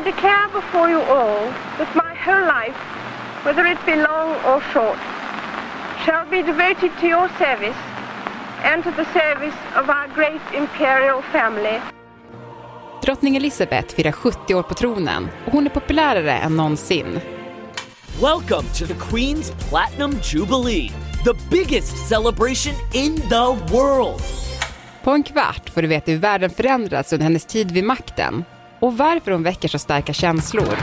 I declare before you all that my whole life, whether it be long or short, shall be devoted to your service and to the service of our great imperial family. Drottning Elizabeth firar 70 år på tronen och hon är populärare än någonsin. Welcome to the Queen's Platinum Jubilee, the biggest celebration in the world. På en kvart får du veta hur världen förändrats under hennes tid vid makten och varför hon väcker så starka känslor.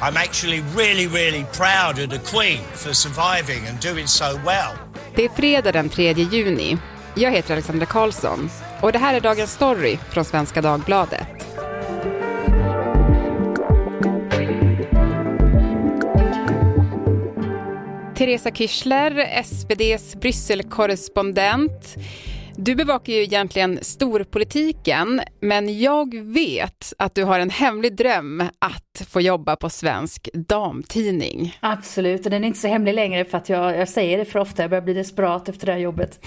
I'm actually really, really proud of the Queen for surviving and doing so well. Det är fredag den 3 juni. Jag heter Alexandra Karlsson och det här är dagens story från Svenska Dagbladet. Teresa Kyschler, SVDs Brysselkorrespondent. Du bevakar ju egentligen storpolitiken, men jag vet att du har en hemlig dröm att få jobba på Svensk Damtidning. Absolut, och den är inte så hemlig längre för att jag, jag säger det för ofta, jag börjar bli desperat efter det här jobbet.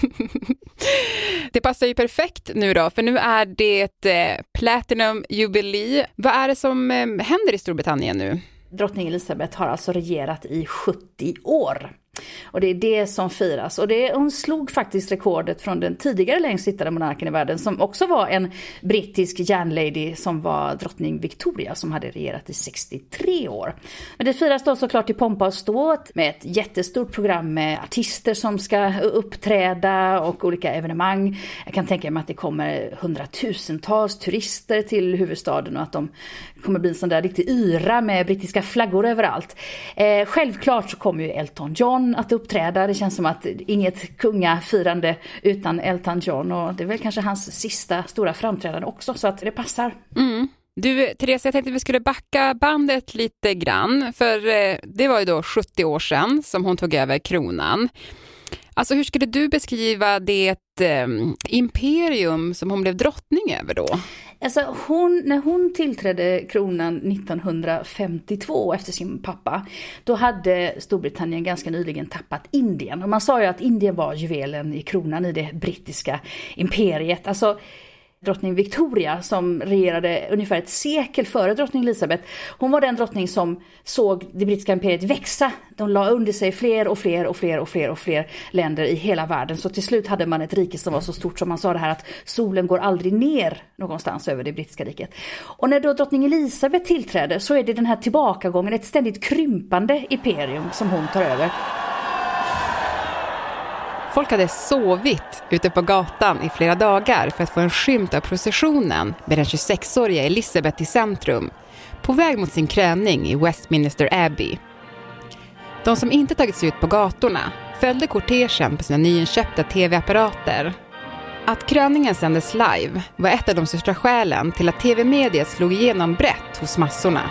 det passar ju perfekt nu då, för nu är det eh, Platinum Jubilee. Vad är det som eh, händer i Storbritannien nu? Drottning Elizabeth har alltså regerat i 70 år. Och det är det som firas. Och det, hon slog faktiskt rekordet från den tidigare längst sittande monarken i världen som också var en brittisk järnlady som var drottning Victoria som hade regerat i 63 år. Men det firas då såklart i pompa och ståt med ett jättestort program med artister som ska uppträda och olika evenemang. Jag kan tänka mig att det kommer hundratusentals turister till huvudstaden och att de kommer bli en sån där riktig yra med brittiska flaggor överallt. Eh, självklart så kommer ju Elton John att uppträda. Det känns som att inget kungafirande utan Elton John och det är väl kanske hans sista stora framträdande också så att det passar. Mm. Du, Therese, jag tänkte att vi skulle backa bandet lite grann, för eh, det var ju då 70 år sedan som hon tog över kronan. Alltså hur skulle du beskriva det eh, imperium som hon blev drottning över då? Alltså hon, när hon tillträdde kronan 1952 efter sin pappa, då hade Storbritannien ganska nyligen tappat Indien. Och man sa ju att Indien var juvelen i kronan i det brittiska imperiet. Alltså drottning Victoria som regerade ungefär ett sekel före drottning Elizabeth. Hon var den drottning som såg det brittiska imperiet växa. De la under sig fler och fler och fler och fler och fler länder i hela världen. Så till slut hade man ett rike som var så stort som man sa det här att solen går aldrig ner någonstans över det brittiska riket. Och när då drottning Elizabeth tillträder så är det den här tillbakagången, ett ständigt krympande imperium som hon tar över. Folk hade sovit ute på gatan i flera dagar för att få en skymt av processionen med den 26-åriga Elizabeth i centrum, på väg mot sin kröning i Westminster Abbey. De som inte tagit sig ut på gatorna följde kortegen på sina nyinköpta tv-apparater. Att kröningen sändes live var ett av de största skälen till att tv-mediet slog igenom brett hos massorna.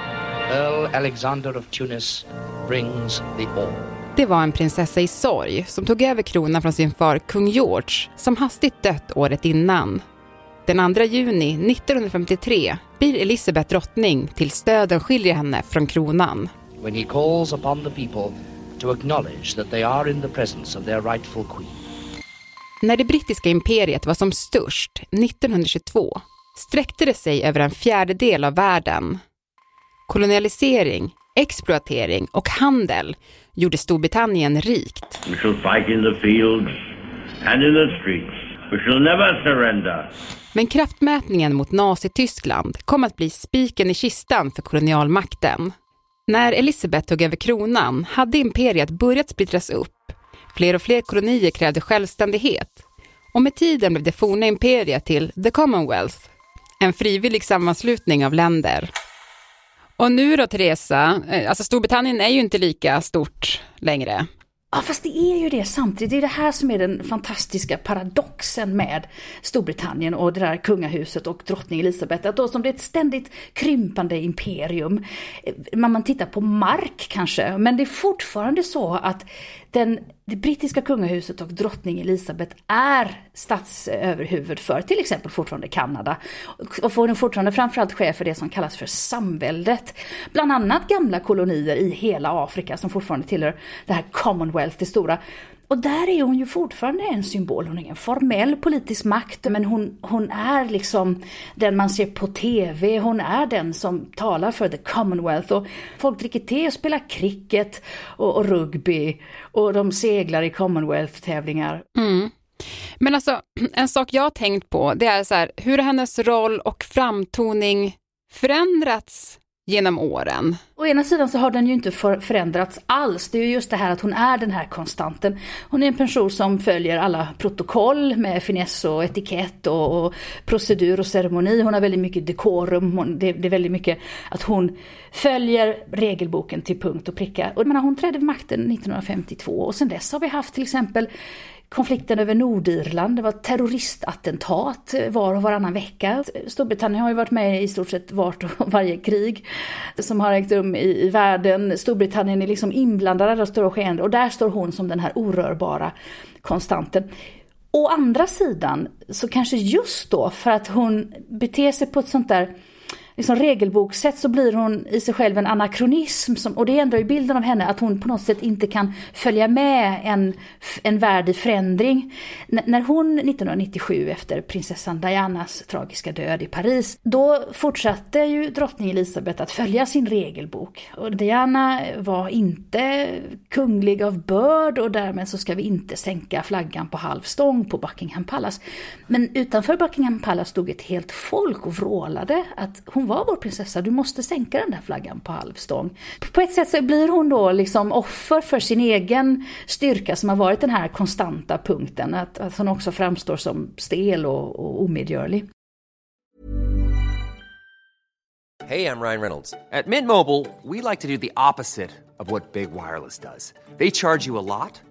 Earl Alexander of Tunis brings the orb. Det var en prinsessa i sorg som tog över kronan från sin far kung George som hastigt dött året innan. Den 2 juni 1953 blir Elisabeth drottning tills döden skiljer henne från kronan. When he calls upon the people to acknowledge that they are in the presence of their rightful queen. När det brittiska imperiet var som störst, 1922, sträckte det sig över en fjärdedel av världen. Kolonialisering, exploatering och handel gjorde Storbritannien rikt. We shall fight in the fields and in the streets. We shall never surrender. Men kraftmätningen mot Nazityskland kom att bli spiken i kistan för kolonialmakten. När Elisabeth tog över kronan hade imperiet börjat splittras upp. Fler och fler kolonier krävde självständighet. Och med tiden blev det forna imperiet till The Commonwealth, en frivillig sammanslutning av länder. Och nu då Teresa, eh, alltså Storbritannien är ju inte lika stort längre. Ja, fast det är ju det samtidigt. Det är det här som är den fantastiska paradoxen med Storbritannien och det där kungahuset och drottning Elizabeth. Att då som det är ett ständigt krympande imperium. Eh, när man tittar på mark kanske, men det är fortfarande så att den, det brittiska kungahuset och drottning Elizabeth är statsöverhuvud för till exempel fortfarande Kanada. Och får den fortfarande framförallt chef för det som kallas för samväldet. Bland annat gamla kolonier i hela Afrika som fortfarande tillhör det här Commonwealth, det stora. Och där är hon ju fortfarande en symbol. Hon har ingen formell politisk makt, men hon, hon är liksom den man ser på TV. Hon är den som talar för the Commonwealth. Och folk dricker te och spelar cricket och, och rugby. Och de seglar i Commonwealth-tävlingar. Mm. Men alltså, en sak jag har tänkt på, det är så här, hur har hennes roll och framtoning förändrats genom åren? Å ena sidan så har den ju inte förändrats alls. Det är ju just det här att hon är den här konstanten. Hon är en person som följer alla protokoll med finess och etikett och, och procedur och ceremoni. Hon har väldigt mycket dekorum. Hon, det, det, är väldigt mycket att hon följer regelboken till punkt och pricka. Och menar, hon trädde vid makten 1952 och sen dess har vi haft till exempel konflikten över Nordirland. Det var terroristattentat eh, var och varannan vecka. Storbritannien har ju varit med i stort sett vart och varje krig som har ägt rum i, i världen. Storbritannien är liksom inblandade där stora skeenden och där står hon som den här orörbara konstanten. Å andra sidan så kanske just då för att hon beter sig på ett sånt där liksom regelbokssätt så blir hon i sig själv en anakronism. Som, och det ändrar ju bilden av henne att hon på något sätt inte kan följa med en, en värld i förändring. N när hon 1997 efter prinsessan Dianas tragiska död i Paris, då fortsatte ju drottning Elisabeth att följa sin regelbok. Och Diana var inte kunglig av börd och därmed så ska vi inte sänka flaggan på halv stång på Buckingham Palace. Men utanför Buckingham Palace stod ett helt folk och vrålade att hon hon var vår prinsessa, du måste sänka den där flaggan på halvstång. På ett sätt så blir hon då liksom offer för sin egen styrka som har varit den här konstanta punkten, att, att hon också framstår som stel och, och omedgörlig. Hej, jag Ryan Reynolds. På Mint Mobile, we like to do the opposite of what Big Wireless does. They charge you a lot.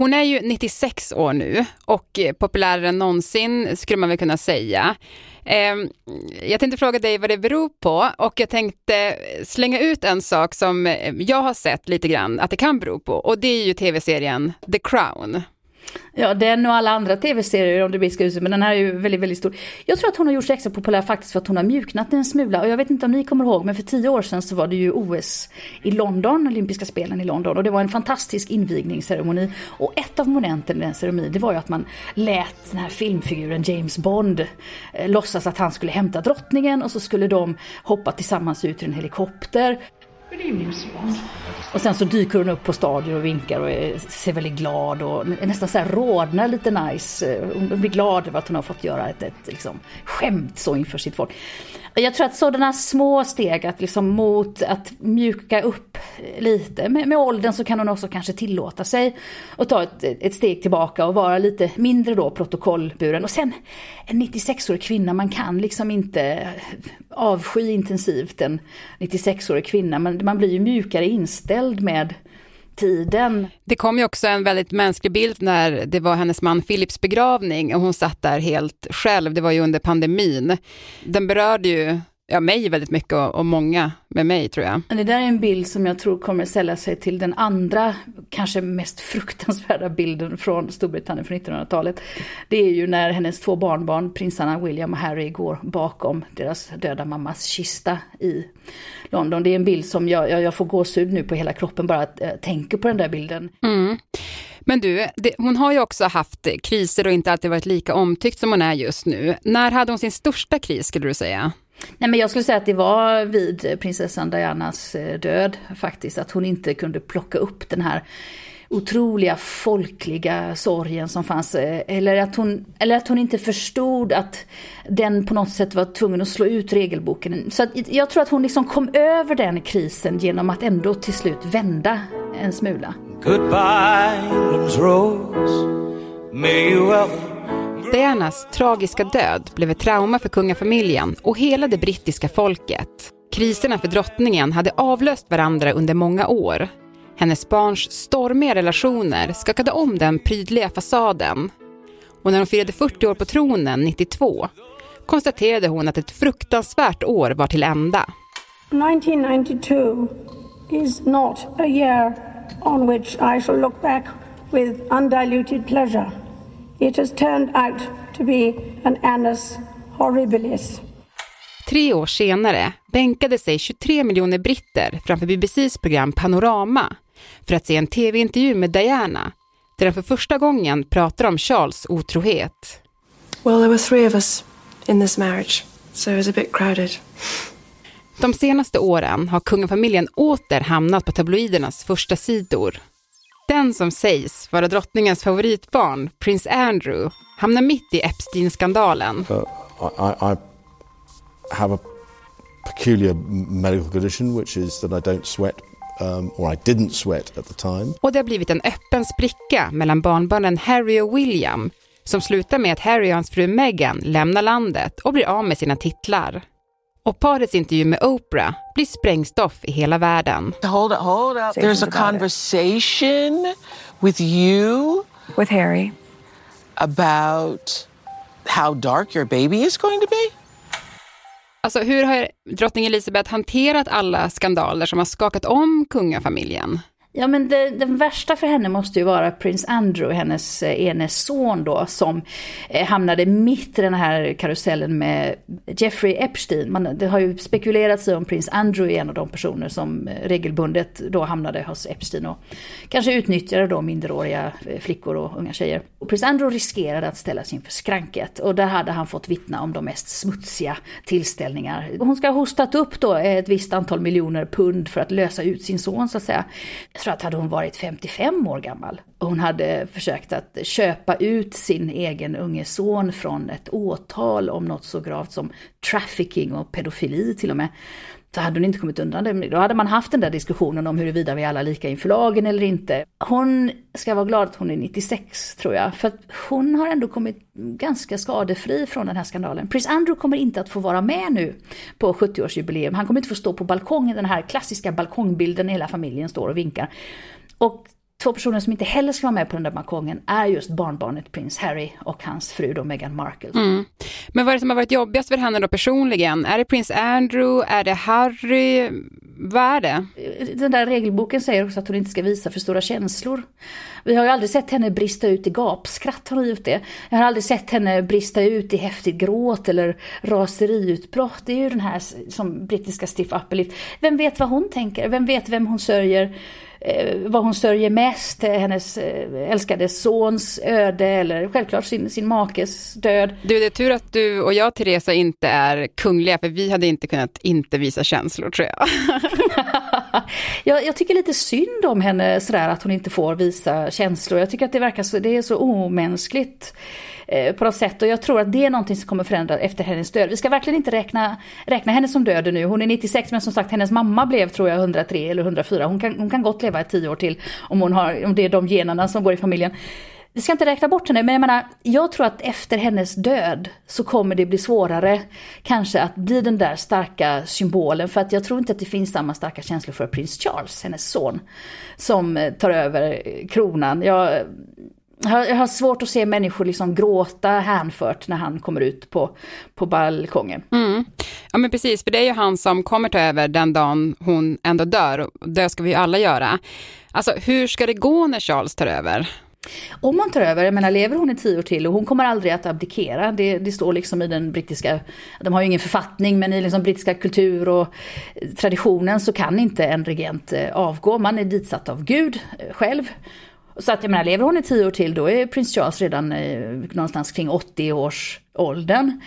Hon är ju 96 år nu och eh, populärare än någonsin skulle man väl kunna säga. Ehm, jag tänkte fråga dig vad det beror på och jag tänkte slänga ut en sak som eh, jag har sett lite grann att det kan bero på och det är ju tv-serien The Crown. Ja, den och alla andra tv-serier om det blir huset, men den här är ju väldigt, väldigt stor. Jag tror att hon har gjort sig extra populär faktiskt för att hon har mjuknat en smula. Och jag vet inte om ni kommer ihåg, men för tio år sedan så var det ju OS i London, olympiska spelen i London. Och det var en fantastisk invigningsceremoni. Och ett av momenten i den ceremonin, det var ju att man lät den här filmfiguren James Bond eh, låtsas att han skulle hämta drottningen och så skulle de hoppa tillsammans ut ur en helikopter. Good evening, Swan. Och sen så dyker hon upp på stadion och vinkar och är, ser väldigt glad och nästan så här rodnar lite nice. Eh, hon blir glad över att hon har fått göra ett, ett liksom, skämt så inför sitt folk. Jag tror att sådana små steg att liksom mot att mjuka upp lite. Med, med åldern så kan hon också kanske tillåta sig att ta ett, ett steg tillbaka och vara lite mindre då protokollburen. Och sen en 96-årig kvinna, man kan liksom inte avsky intensivt en 96-årig kvinna. Man, man blir ju mjukare inställd med tiden. Det kom ju också en väldigt mänsklig bild när det var hennes man Philips begravning och hon satt där helt själv, det var ju under pandemin. Den berörde ju ja, mig väldigt mycket och, och, många med mig tror jag. Det där är en bild som jag tror kommer ställa sig till den andra, kanske mest fruktansvärda bilden från Storbritannien från 1900-talet. Det är ju när hennes två barnbarn, prinsarna William och Harry, går bakom deras döda mammas kista i London. Det är en bild som jag, jag, jag får gåshud nu på hela kroppen bara att äh, tänka på den där bilden. Mm. Men du, det, hon har ju också haft kriser och inte alltid varit lika omtyckt som hon är just nu. När hade hon sin största kris skulle du säga? Nej men jag skulle säga att det var vid prinsessan Dianas eh, död faktiskt, att hon inte kunde plocka upp den här otroliga folkliga sorgen som fanns. Eh, eller att, hon, eller att hon inte förstod att den på något sätt var tvungen att slå ut regelboken. Så jag tror att hon liksom kom över den krisen genom att ändå till slut vända en smula. Goodbye, Rose. May you ever Dianas tragiska död blev ett trauma för kungafamiljen och hela det brittiska folket. Kriserna för drottningen hade avlöst varandra under många år. Hennes barns stormiga relationer skakade om den prydliga fasaden. Och när hon firade 40 år på tronen 92 konstaterade hon att ett fruktansvärt år var till ända. 1992 is not a year on which I shall look back with undiluted pleasure. It has turned out to be an annus horribilis. Tre år senare bänkade sig 23 miljoner britter framför BBCs program Panorama för att se en tv-intervju med Diana där den för första gången pratar om Charles otrohet. Well, there were three of us in this marriage, so it was a bit crowded. De senaste åren har kungafamiljen åter hamnat på tabloidernas första sidor. Den som sägs vara drottningens favoritbarn, prins Andrew, hamnar mitt i Epstein-skandalen. Uh, I, I have a peculiar medical condition which is that I don't sweat um, or I didn't sweat at the time. Och det har blivit en öppen spricka mellan barnbarnen Harry och William som slutar med att Harry och hans fru Meghan lämnar landet och blir av med sina titlar. Och parets intervju med Oprah blir sprängstoff i hela världen. Hold up, hold up. There's a conversation with you. With Harry. About how dark your baby is going to be. Alltså hur har drottning Elizabeth hanterat alla skandaler som har skakat om kungafamiljen? Ja men det, den värsta för henne måste ju vara prins Andrew, hennes eh, ene son då, som eh, hamnade mitt i den här karusellen med Jeffrey Epstein. Man, det har ju spekulerats i om prins Andrew är en av de personer som eh, regelbundet då hamnade hos Epstein och kanske utnyttjade då minderåriga flickor och unga tjejer. Och prins Andrew riskerade att ställas inför skranket och där hade han fått vittna om de mest smutsiga tillställningar. Hon ska ha hostat upp då ett visst antal miljoner pund för att lösa ut sin son så att säga. Jag tror att hade hon varit 55 år gammal och hon hade försökt att köpa ut sin egen unge son från ett åtal om något så gravt som trafficking och pedofili till och med. Så hade hon inte kommit undan det. Då hade man haft den där diskussionen om huruvida vi alla lika inför lagen eller inte. Hon ska vara glad att hon är 96 tror jag. För att hon har ändå kommit ganska skadefri från den här skandalen. Prins Andrew kommer inte att få vara med nu på 70-årsjubileum. Han kommer inte få stå på balkongen, den här klassiska balkongbilden hela familjen står och vinkar. Och två personer som inte heller ska vara med på den där balkongen är just barnbarnet prins Harry och hans fru då Meghan Markle. Mm. Men vad är det som har varit jobbigast för henne då personligen? Är det prins Andrew? Är det Harry? Vad är det? Den där regelboken säger också att hon inte ska visa för stora känslor. Vi har ju aldrig sett henne brista ut i gapskratt, har gjort det? Jag har aldrig sett henne brista ut i häftigt gråt eller raseriutbrott. Det är ju den här som brittiska stiff upper. Vem vet vad hon tänker? Vem vet vem hon sörjer? Eh, vad hon sörjer mest, hennes eh, älskade sons öde eller självklart sin, sin makes död. Du, det är tur att du och jag, Teresa, inte är kungliga, för vi hade inte kunnat inte visa känslor, tror jag. jag, jag tycker lite synd om henne sådär att hon inte får visa känslor. Jag tycker att det verkar så, det är så omänskligt eh, på något sätt. Och jag tror att det är någonting som kommer förändra efter hennes död. Vi ska verkligen inte räkna, räkna henne som död nu. Hon är 96 men som sagt hennes mamma blev tror jag 103 eller 104. Hon kan, hon kan gott leva i tio år till om, hon har, om det är de generna som går i familjen. Vi ska inte räkna bort henne, men jag menar, jag tror att efter hennes död så kommer det bli svårare kanske att bli den där starka symbolen. För att jag tror inte att det finns samma starka känslor för prins Charles, hennes son, som tar över kronan. Jag, jag har svårt att se människor liksom gråta hänfört när han kommer ut på, på balkongen. Mm. Ja men precis, för det är ju han som kommer ta över den dagen hon ändå dör. Och det ska vi ju alla göra. Alltså hur ska det gå när Charles tar över? Om man tar över, jag menar lever hon i tio år till och hon kommer aldrig att abdikera. Det, det står liksom i den brittiska, de har ju ingen författning men i liksom brittiska kultur och traditionen så kan inte en regent eh, avgå. Man är ditsatt av Gud eh, själv så att jag menar, lever hon i tio år till då är prins Charles redan eh, någonstans kring 80 års åldern.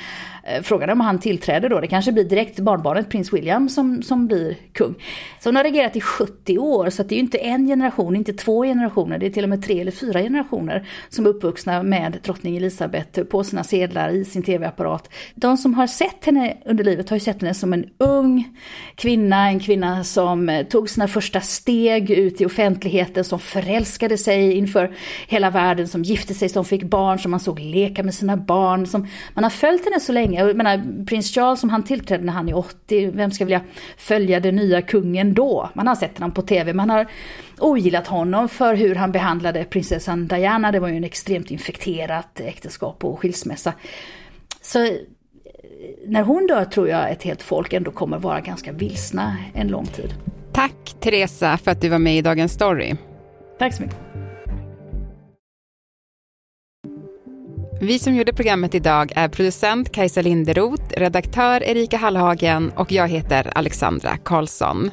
Eh, frågan är om han tillträder då. Det kanske blir direkt barnbarnet prins William som, som blir kung. Så hon har regerat i 70 år, så det är ju inte en generation, inte två generationer. Det är till och med tre eller fyra generationer som är uppvuxna med drottning Elisabeth på sina sedlar i sin tv-apparat. De som har sett henne under livet har ju sett henne som en ung kvinna, en kvinna som eh, tog sina första steg ut i offentligheten, som förälskade sig inför hela världen, som gifte sig, som fick barn, som man såg leka med sina barn, som man har följt henne så länge. Jag menar, prins Charles som han tillträdde när han är 80, vem ska vilja följa den nya kungen då? Man har sett honom på tv, man har ogillat honom för hur han behandlade prinsessan Diana. Det var ju en extremt infekterat äktenskap och skilsmässa. Så eh, när hon dör tror jag ett helt folk ändå kommer vara ganska vilsna en lång tid. Tack Teresa för att du var med i Dagens Story. Tack så mycket. Vi som gjorde programmet idag är producent Kajsa Linderoth, redaktör Erika Hallhagen och jag heter Alexandra Karlsson.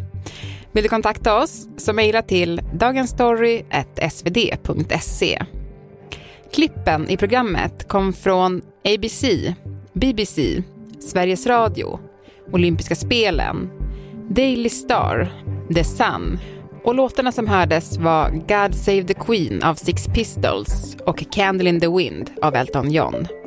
Vill du kontakta oss så mejla till dagensstory.svd.se. Klippen i programmet kom från ABC, BBC, Sveriges Radio, Olympiska spelen, Daily Star, The Sun och låtarna som hördes var God Save the Queen av Six Pistols och Candle in the Wind av Elton John.